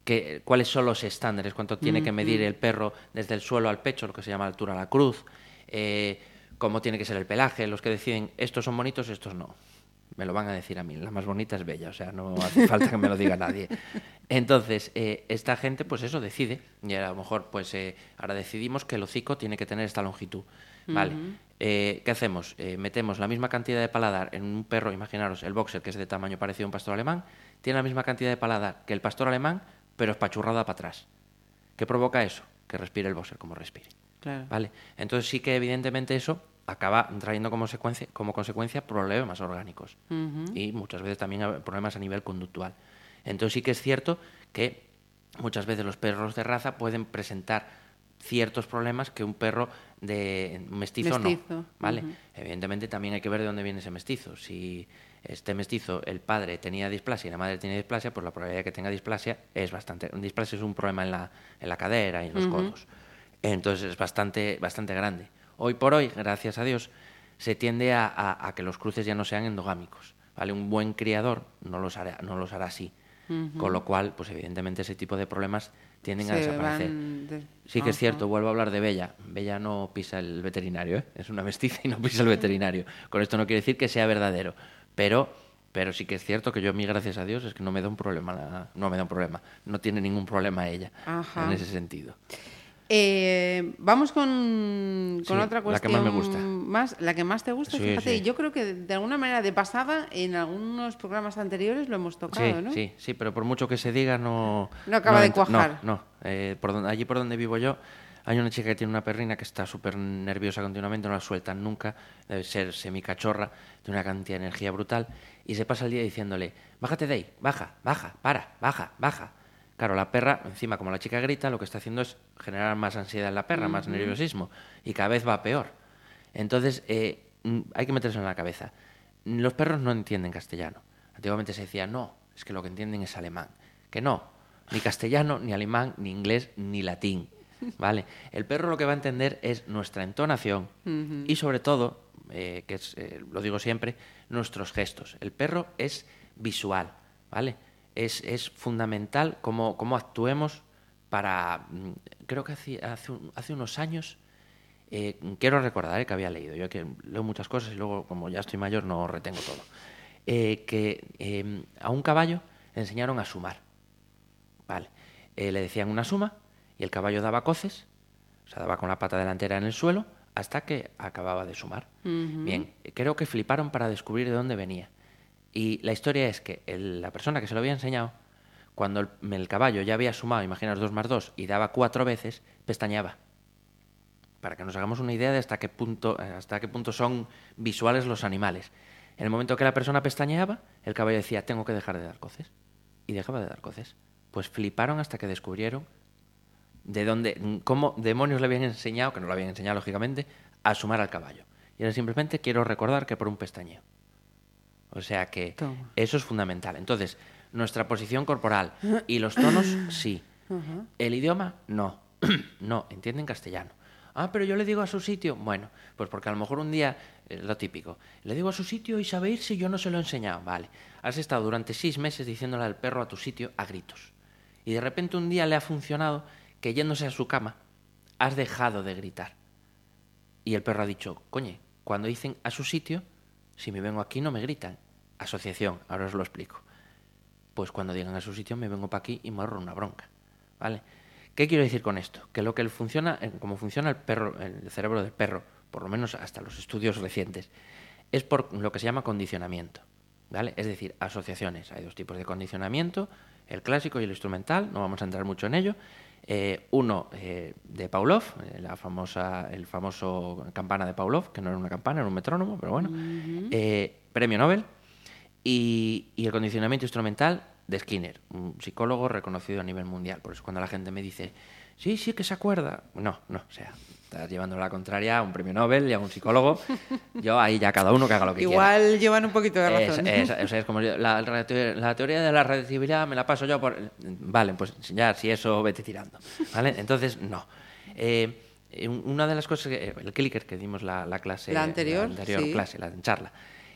que, cuáles son los estándares, cuánto tiene que medir el perro desde el suelo al pecho, lo que se llama altura a la cruz, eh, cómo tiene que ser el pelaje, los que deciden estos son bonitos, estos no. Me lo van a decir a mí, la más bonita es bella, o sea, no hace falta que me lo diga nadie. Entonces, eh, esta gente, pues eso decide, y a lo mejor, pues eh, ahora decidimos que el hocico tiene que tener esta longitud. Vale, Eh, ¿qué hacemos? Eh, metemos la misma cantidad de paladar en un perro, imaginaros, el boxer, que es de tamaño parecido a un pastor alemán, tiene la misma cantidad de paladar que el pastor alemán, pero espachurrada para atrás. ¿Qué provoca eso? Que respire el boxer como respire. Claro. ¿Vale? Entonces sí que evidentemente eso acaba trayendo como, secuencia, como consecuencia problemas orgánicos y muchas veces también problemas a nivel conductual. Entonces sí que es cierto que muchas veces los perros de raza pueden presentar ciertos problemas que un perro de mestizo, Mestizo, no. ¿Vale? Evidentemente también hay que ver de dónde viene ese mestizo. Si este mestizo, el padre tenía displasia y la madre tenía displasia, pues la probabilidad de que tenga displasia es bastante. Displasia es un problema en la, en la cadera y en los codos. Entonces es bastante, bastante grande. Hoy por hoy, gracias a Dios, se tiende a, a- a que los cruces ya no sean endogámicos. ¿vale? Un buen criador no los hará, no los hará así. Con lo cual, pues evidentemente ese tipo de problemas tienden a desaparecer. de- Sí que es cierto, vuelvo a hablar de Bella. Bella no pisa el veterinario, ¿eh? es una mestiza y no pisa el veterinario. Con esto no quiere decir que sea verdadero, pero, pero sí que es cierto que yo a mí, gracias a Dios, es que no me da un problema, la- no me da un problema, no tiene ningún problema ella Ajá. en ese sentido. Eh, vamos con, con Sí, otra la cuestión. que más me gusta. más- la que más te gusta, Sí, fíjate. sí. Yo creo que de alguna manera de pasada, en algunos programas anteriores lo hemos tocado, Sí, ¿no? sí, sí, pero por mucho que se diga no... No acaba de cuajar. No, no. Eh, por donde, allí por donde vivo yo hay una chica que tiene una perrina que está súper nerviosa continuamente, no la sueltan nunca, debe ser semicachorra, de una cantidad de energía brutal, y se pasa el día diciéndole, bájate de ahí, baja, baja, para, baja, baja. Claro, la perra, encima como la chica grita, lo que está haciendo es generar más ansiedad en la perra, más nerviosismo, y cada vez va peor. Entonces, eh, mm, hay que meterse en la cabeza. Los perros no entienden castellano. Antiguamente se decía, no, es que lo que entienden es alemán. Que no, ni castellano, ni alemán, ni inglés, ni latín. ¿Vale? El perro lo que va a entender es nuestra entonación y sobre todo, eh, que es, eh, lo digo siempre, nuestros gestos. El perro es visual, ¿vale? Es, es fundamental cómo, cómo actuemos para... mm, Creo que hace, hace, un- hace unos años eh, quiero recordar eh, que había leído, yo que leo muchas cosas y luego, como ya estoy mayor, no retengo todo. Que eh, a un caballo le enseñaron a sumar. Vale. Eh, le decían una suma y el caballo daba coces, o sea, daba con la pata delantera en el suelo hasta que acababa de sumar. Bien, creo que fliparon para descubrir de dónde venía. Y la historia es que el- la persona que se lo había enseñado, cuando el, el caballo ya había sumado, imaginaos dos más dos, y daba cuatro veces, pestañeaba para que nos hagamos una idea de hasta qué punto, eh, hasta qué punto son visuales los animales. En el momento que la persona pestañeaba, el caballo decía, tengo que dejar de dar coces. Y dejaba de dar coces. Pues fliparon hasta que descubrieron de dónde, cómo demonios le habían enseñado, que no lo habían enseñado lógicamente, a sumar al caballo. Y era simplemente quiero recordar que por un pestañeo. O sea que Toma. eso es fundamental. Entonces, nuestra posición corporal y los tonos, sí. El idioma, no. no, entienden castellano. Ah, pero yo le digo a su sitio. Bueno, pues porque a lo mejor un día, eh, lo típico, le digo a su sitio y sabe ir si yo no se lo he enseñado. Vale, has estado durante seis meses diciéndole al perro a tu sitio a gritos. Y de repente un día le ha funcionado que yéndose a su cama, has dejado de gritar. Y el perro ha dicho, coñe, cuando dicen a su sitio, si me vengo aquí no me gritan. Asociación, ahora os lo explico. Pues cuando digan a su sitio me vengo para aquí y me ahorro una bronca. ¿Vale? ¿Qué quiero decir con esto? Que lo que funciona, eh, como funciona el perro, el cerebro del perro, por lo menos hasta los estudios recientes, es por lo que se llama condicionamiento. ¿Vale? Es decir, asociaciones. Hay dos tipos de condicionamiento, el clásico y el instrumental, no vamos a entrar mucho en ello. Eh, uno eh, de Pavlov, eh, la famosa, el famoso campana de Pavlov, que no era una campana, era un metrónomo, pero bueno, eh, premio Nobel, y, y el condicionamiento instrumental de Skinner, un psicólogo reconocido a nivel mundial. Por eso cuando la gente me dice, sí, sí, que se acuerda. No, no, o sea, estás llevando la contraria a un premio Nobel y a un psicólogo. Yo ahí ya cada uno que haga lo que quiera. Igual llevan un poquito de Es, razón. es- o sea, es como yo- la, la teoría- la de la relatividad me la paso yo por... Vale, pues ya, si eso, vete tirando. ¿Vale? Entonces, no. Eh, un- una de las cosas, que, el clicker que dimos la, la clase... La anterior, anterior sí. clase, la charla.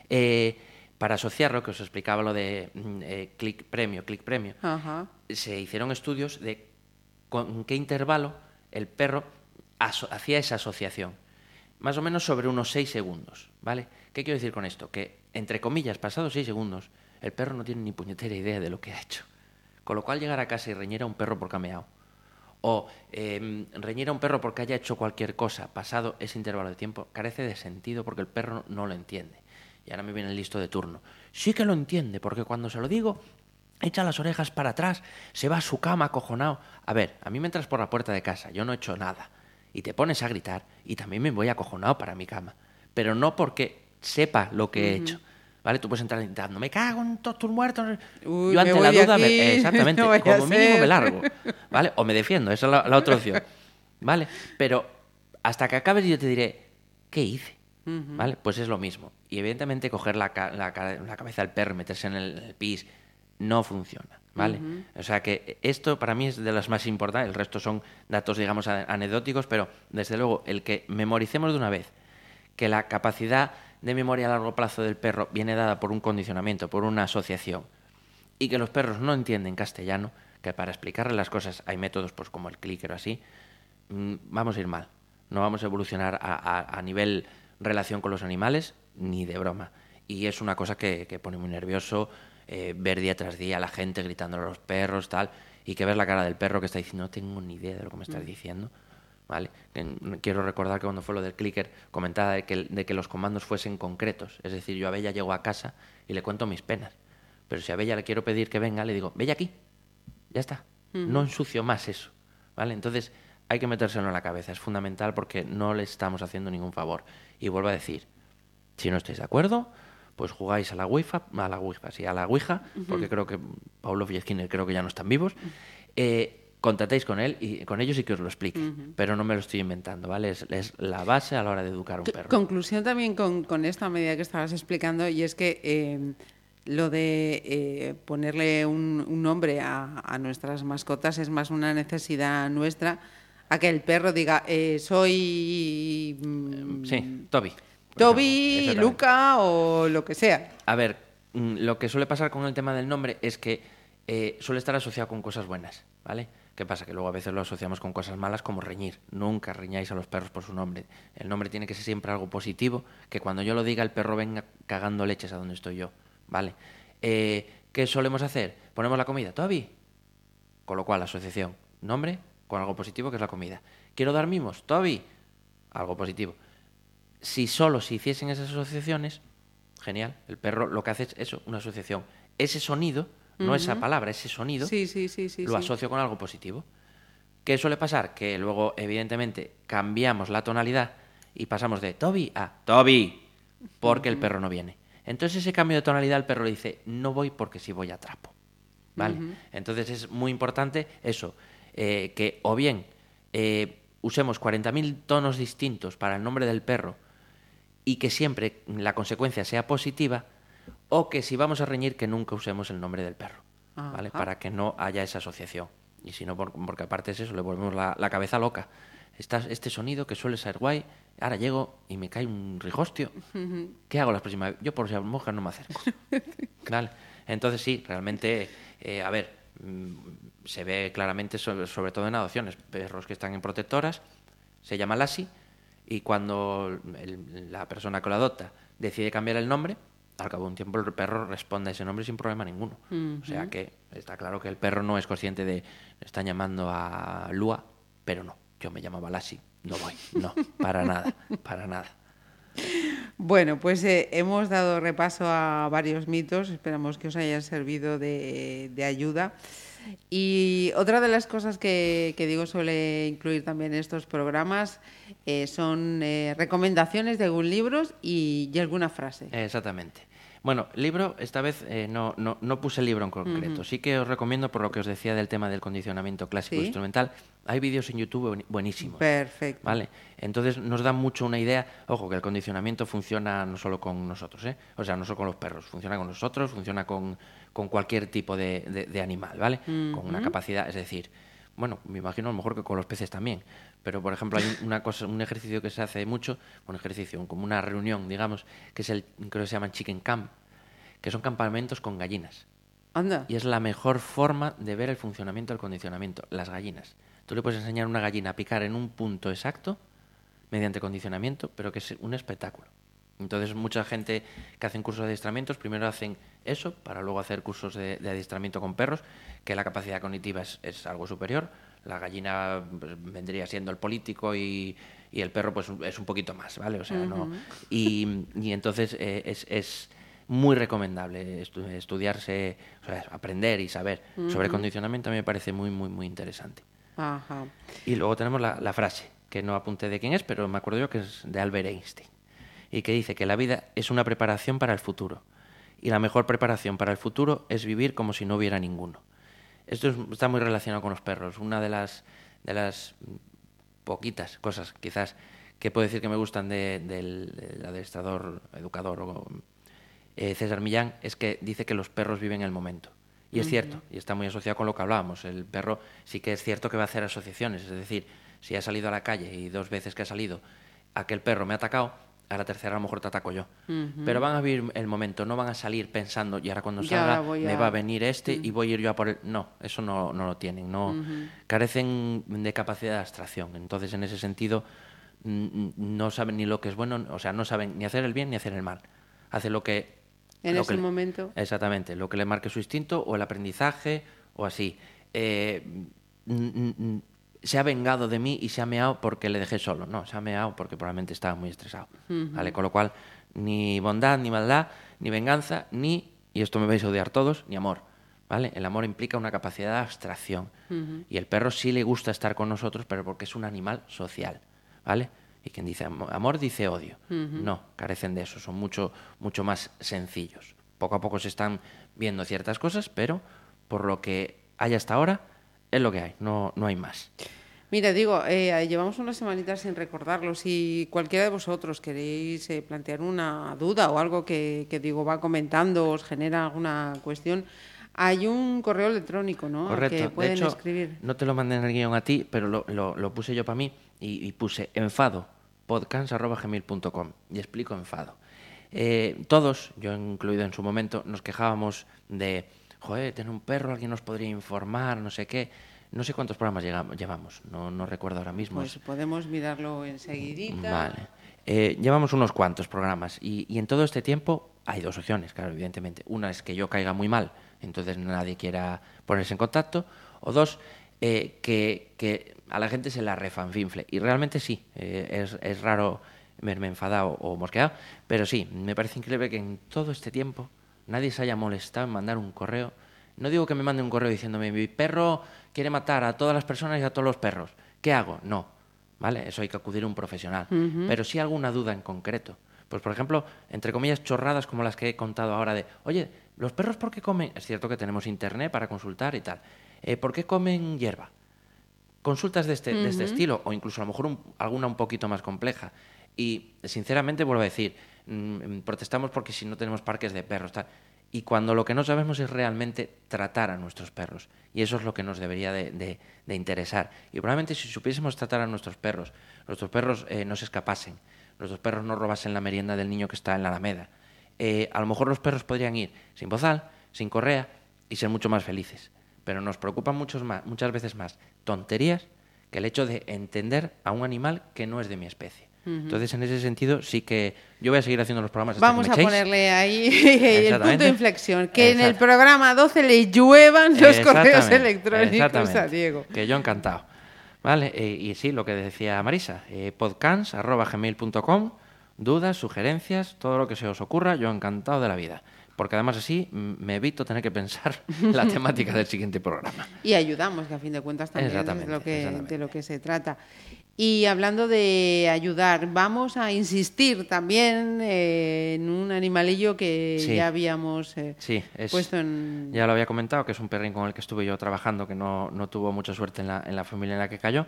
Eh, para asociarlo, que os explicaba lo de mm, eh, click premio, click premio, Ajá. se hicieron estudios de con qué intervalo el perro hacía esa asociación. Más o menos sobre unos 6 segundos, ¿vale? ¿Qué quiero decir con esto? Que, entre comillas, pasados 6 segundos, el perro no tiene ni puñetera idea de lo que ha hecho. Con lo cual llegar a casa y reñir a un perro por cameado. O eh, reñir a un perro porque haya hecho cualquier cosa pasado ese intervalo de tiempo carece de sentido porque el perro no lo entiende. Y ahora me viene el listo de turno. Sí que lo entiende, porque cuando se lo digo, echa las orejas para atrás, se va a su cama acojonado. A ver, a mí me entras por la puerta de casa, yo no he hecho nada. Y te pones a gritar y también me voy acojonado para mi cama. Pero no porque sepa lo que he hecho. ¿Vale? Tú puedes entrar gritando, me cago en todos tus muertos. Uy, yo ante la duda, me- exactamente, no como mínimo me largo. ¿Vale? O me defiendo, esa es la, la otra opción. ¿Vale? Pero hasta que acabes yo te diré, ¿qué hice? ¿Vale? Pues es lo mismo. Y evidentemente coger la, ca- la ca- la cabeza del perro y meterse en el, en el pis no funciona. ¿Vale? O sea que esto para mí es de las más importantes. El resto son datos, digamos, anecdóticos, pero desde luego el que memoricemos de una vez que la capacidad de memoria a largo plazo del perro viene dada por un condicionamiento, por una asociación, y que los perros no entienden castellano, que para explicarle las cosas hay métodos pues como el clicker o así, mm, vamos a ir mal. No vamos a evolucionar a, a- a nivel relación con los animales ni de broma. Y es una cosa que, que pone muy nervioso eh, ver día tras día a la gente gritando a los perros, tal, y que ves la cara del perro que está diciendo, no tengo ni idea de lo que me estás diciendo. ¿vale? Quiero recordar que cuando fue lo del clicker comentaba de que, de que los comandos fuesen concretos. Es decir, yo a Bella llego a casa y le cuento mis penas. Pero si a Bella le quiero pedir que venga, le digo, Bella aquí. Ya está. No ensucio más eso. ¿Vale? Entonces hay que metérselo en la cabeza. Es fundamental porque no le estamos haciendo ningún favor. Y vuelvo a decir, si no estáis de acuerdo, pues jugáis a la Ouija, a la Ouija, sí, a la Ouija, porque creo que Paulo y Skinner creo que ya no están vivos. Eh, con él y con ellos y que os lo explique. Pero no me lo estoy inventando, ¿vale? Es, es la base a la hora de educar a un perro. Conclusión también con, con esta medida que estabas explicando, y es que eh, lo de eh, ponerle un, un nombre a, a nuestras mascotas es más una necesidad nuestra a que el perro diga, eh, soy mm, Sí, Toby. Ejemplo. Toby. Luca o lo que sea. A ver, mm, lo que suele pasar con el tema del nombre es que eh, suele estar asociado con cosas buenas, ¿vale? ¿Qué pasa? Que luego a veces lo asociamos con cosas malas como reñir. Nunca riñáis a los perros por su nombre. El nombre tiene que ser siempre algo positivo, que cuando yo lo diga el perro venga cagando leches a donde estoy yo, ¿vale? Eh, ¿Qué solemos hacer? Ponemos la comida, Toby. Con lo cual, la asociación, nombre con algo positivo que es la comida. Quiero dar mimos, Toby. Algo positivo. Si solo se hiciesen esas asociaciones, genial. El perro lo que hace es eso, una asociación. Ese sonido, no esa palabra, ese sonido, Sí, sí, sí, sí. lo sí. asocio con algo positivo. ¿Qué suele pasar? Que luego, evidentemente, cambiamos la tonalidad y pasamos de Toby a Toby, porque el perro no viene. Entonces, ese cambio de tonalidad, el perro le dice, no voy porque si voy a trapo. ¿Vale? Entonces, es muy importante eso, eh, que o bien eh, usemos 40.000 tonos distintos para el nombre del perro y que siempre la consecuencia sea positiva, o que si vamos a reñir, que nunca usemos el nombre del perro, ¿vale? Para que no haya esa asociación. Y si no, por- porque aparte es eso, le volvemos la, la cabeza loca. Este sonido que suele ser guay, ahora llego y me cae un rigostio. ¿Qué hago la próxima vez? Yo por si moja no me acerco. ¿Vale? Entonces sí, realmente, eh, a ver, mm, se ve claramente, sobre, sobre todo en adopciones, perros que están en protectoras, se llama Lassie, y cuando el- la persona que lo adopta decide cambiar el nombre, al cabo de un tiempo el perro responde a ese nombre sin problema ninguno. O sea que está claro que el perro no es consciente de, están llamando a Lua, pero no, yo me llamaba Lassie, no voy, no, para nada, para nada. Bueno, pues eh, hemos dado repaso a varios mitos, esperamos que os hayan servido de, de ayuda. Y otra de las cosas que, que digo suele incluir también en estos programas eh, son eh, recomendaciones de algún libro y, y alguna frase. Exactamente. Bueno, libro, esta vez eh, no, no, no puse el libro en concreto. Sí que os recomiendo, por lo que os decía del tema del condicionamiento clásico Sí. instrumental, hay vídeos en YouTube buen- buenísimos. Perfecto. ¿Vale? Entonces nos da mucho una idea, ojo, que el condicionamiento funciona no solo con nosotros, ¿eh? O sea, no solo con los perros, funciona con nosotros, funciona con, con cualquier tipo de, de- de animal, ¿vale? Con una capacidad, es decir, bueno, me imagino a lo mejor que con los peces también, pero por ejemplo hay una cosa, un ejercicio que se hace mucho, un ejercicio, como una reunión, digamos, que es el, creo que se llaman chicken camp, que son campamentos con gallinas. Anda. Y es la mejor forma de ver el funcionamiento del condicionamiento, las gallinas. Tú le puedes enseñar a una gallina a picar en un punto exacto mediante condicionamiento, pero que es un espectáculo. Entonces, mucha gente que hacen cursos de adiestramientos, primero hacen eso para luego hacer cursos de, de adiestramiento con perros, que la capacidad cognitiva es, es algo superior. La gallina pues, vendría siendo el político y, y el perro pues es un poquito más, ¿vale? O sea, no... Y, y entonces eh, es, es muy recomendable estu- estudiarse, o sea, aprender y saber sobre condicionamiento, a mí me parece muy, muy, muy interesante. Ajá. Y luego tenemos la, la frase, que no apunté de quién es, pero me acuerdo yo que es de Albert Einstein, y que dice que la vida es una preparación para el futuro, y la mejor preparación para el futuro es vivir como si no hubiera ninguno. Esto es- está muy relacionado con los perros. Una de las, de las poquitas cosas, quizás, que puedo decir que me gustan de- del, del adestrador, educador o eh, César Millán, es que dice que los perros viven el momento. Y es cierto, y está muy asociado con lo que hablábamos. El perro sí que es cierto que va a hacer asociaciones. Es decir, si ha salido a la calle y dos veces que ha salido, aquel perro me ha atacado, a la tercera a lo mejor te ataco yo. Pero van a vivir el momento, no van a salir pensando, y ahora cuando salga voy me a- va a venir este y voy a ir yo a por él. No, eso no, no lo tienen. No, Carecen de capacidad de abstracción. Entonces, en ese sentido, no saben ni lo que es bueno, o sea, no saben ni hacer el bien ni hacer el mal. Hace lo que En lo ese que le- momento. Exactamente, lo que le marque su instinto o el aprendizaje o así. Eh, se ha vengado de mí y se ha meado porque le dejé solo. No, se ha meado porque probablemente estaba muy estresado. ¿vale? Con lo cual, ni bondad, ni maldad, ni venganza, ni, y esto me vais a odiar todos, ni amor. ¿Vale? El amor implica una capacidad de abstracción. Y el perro sí le gusta estar con nosotros, pero porque es un animal social. ¿Vale? Y quien dice amo- amor dice odio. No, carecen de eso, son mucho, mucho más sencillos. Poco a poco se están viendo ciertas cosas, pero por lo que hay hasta ahora, es lo que hay, no, no hay más. Mira, digo, eh, llevamos unas semanitas sin recordarlo. Si cualquiera de vosotros queréis eh, plantear una duda o algo que, que digo va comentando, os genera alguna cuestión, hay un correo electrónico, ¿no? Al Correcto. Que pueden de hecho, escribir. no te lo mandé en el guion a ti, pero lo, lo- lo puse yo para mí y, y puse enfado, podcast.gmail.com y explico enfado. Eh, todos, yo incluido en su momento, nos quejábamos de, joder, tener un perro, alguien nos podría informar, no sé qué. No sé cuántos programas llegamos- llevamos, no, no recuerdo ahora mismo. Pues podemos mirarlo enseguidita. Vale. Eh, llevamos unos cuantos programas y, y en todo este tiempo hay dos opciones, claro, evidentemente. Una es que yo caiga muy mal, entonces nadie quiera ponerse en contacto. O dos, eh, que, que a la gente se la refanfinfle. Y realmente sí, eh, es, es raro verme enfadado o mosqueado, pero sí, me parece increíble que en todo este tiempo nadie se haya molestado en mandar un correo. No digo que me mande un correo diciéndome, mi perro quiere matar a todas las personas y a todos los perros. ¿Qué hago? No. ¿Vale? Eso hay que acudir a un profesional. Pero sí alguna duda en concreto. Pues, por ejemplo, entre comillas, chorradas como las que he contado ahora de, oye, ¿los perros por qué comen? Es cierto que tenemos internet para consultar y tal. Eh, ¿Por qué comen hierba? Consultas de este, de este estilo, o incluso a lo mejor un- alguna un poquito más compleja. Y, sinceramente, vuelvo a decir, mm, protestamos porque si no tenemos parques de perros, tal. Y cuando lo que no sabemos es realmente tratar a nuestros perros. Y eso es lo que nos debería de, de- de interesar. Y probablemente si supiésemos tratar a nuestros perros, nuestros perros eh, no se escapasen, nuestros perros no robasen la merienda del niño que está en la alameda, eh, a lo mejor los perros podrían ir sin bozal, sin correa y ser mucho más felices. Pero nos preocupan muchos más, muchas veces más tonterías que el hecho de entender a un animal que no es de mi especie. Entonces, en ese sentido, sí que yo voy a seguir haciendo los programas hasta Vamos que a echéis. ponerle ahí el punto de inflexión. Que en el programa 12 le lluevan los correos electrónicos a. Diego. Que yo encantado. Vale, eh, y sí, lo que decía Marisa, eh, dudas, sugerencias, todo lo que se os ocurra, yo encantado de la vida. Porque además así me evito tener que pensar la temática del siguiente programa. Y ayudamos, que a fin de cuentas también es lo, que, de lo que se trata. Y hablando de ayudar, vamos a insistir también eh, en un animalillo que Sí. ya habíamos eh, Sí, es, puesto en... ya lo había comentado, que es un perrín con el que estuve yo trabajando, que no, no tuvo mucha suerte en la, en la familia en la que cayó.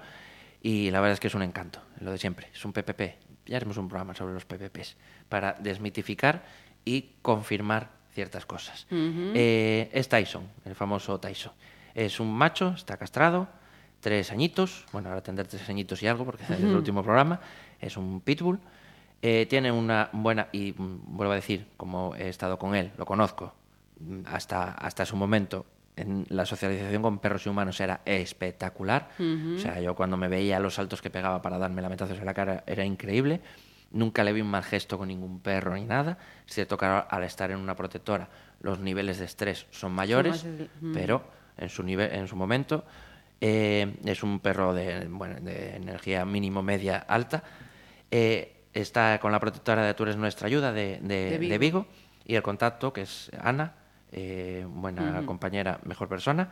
Y la verdad es que es un encanto, lo de siempre. Es un PPP. Ya haremos un programa sobre los PPPs para desmitificar y confirmar ciertas cosas. Eh, es Tyson, el famoso Tyson. Es un macho, está castrado, tres añitos, bueno, ahora tendrá tres añitos y algo porque es el último programa. Es un pitbull. Eh, tiene una buena, y mm, vuelvo a decir, como he estado con él, lo conozco, mm, hasta, hasta su momento, en la socialización con perros y humanos era espectacular. O sea, yo cuando me veía los saltos que pegaba para darme lamentazos en la cara era increíble. Nunca le vi un mal gesto con ningún perro ni nada. Que ahora, al estar en una protectora los niveles de estrés son mayores, más ele- mm. pero en su, nivel, en su momento eh, es un perro de, bueno, de energía mínimo media alta. Eh, está con la protectora de Tú eres nuestra ayuda de, Vigo. de Vigo y el contacto que es Ana, eh, buena compañera, mejor persona.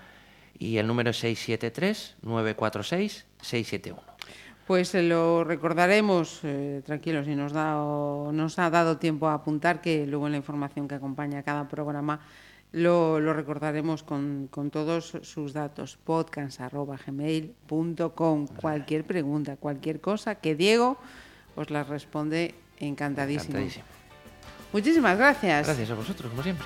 Y el número es 673-946-671. Pues lo recordaremos, eh, tranquilos, si nos, da, nos ha dado tiempo a apuntar, que luego en la información que acompaña cada programa lo, lo recordaremos con, con todos sus datos. podcast.gmail.com. Cualquier pregunta, cualquier cosa, que Diego os la responde encantadísimo. Encantadísimo. Muchísimas gracias. Gracias a vosotros, como siempre.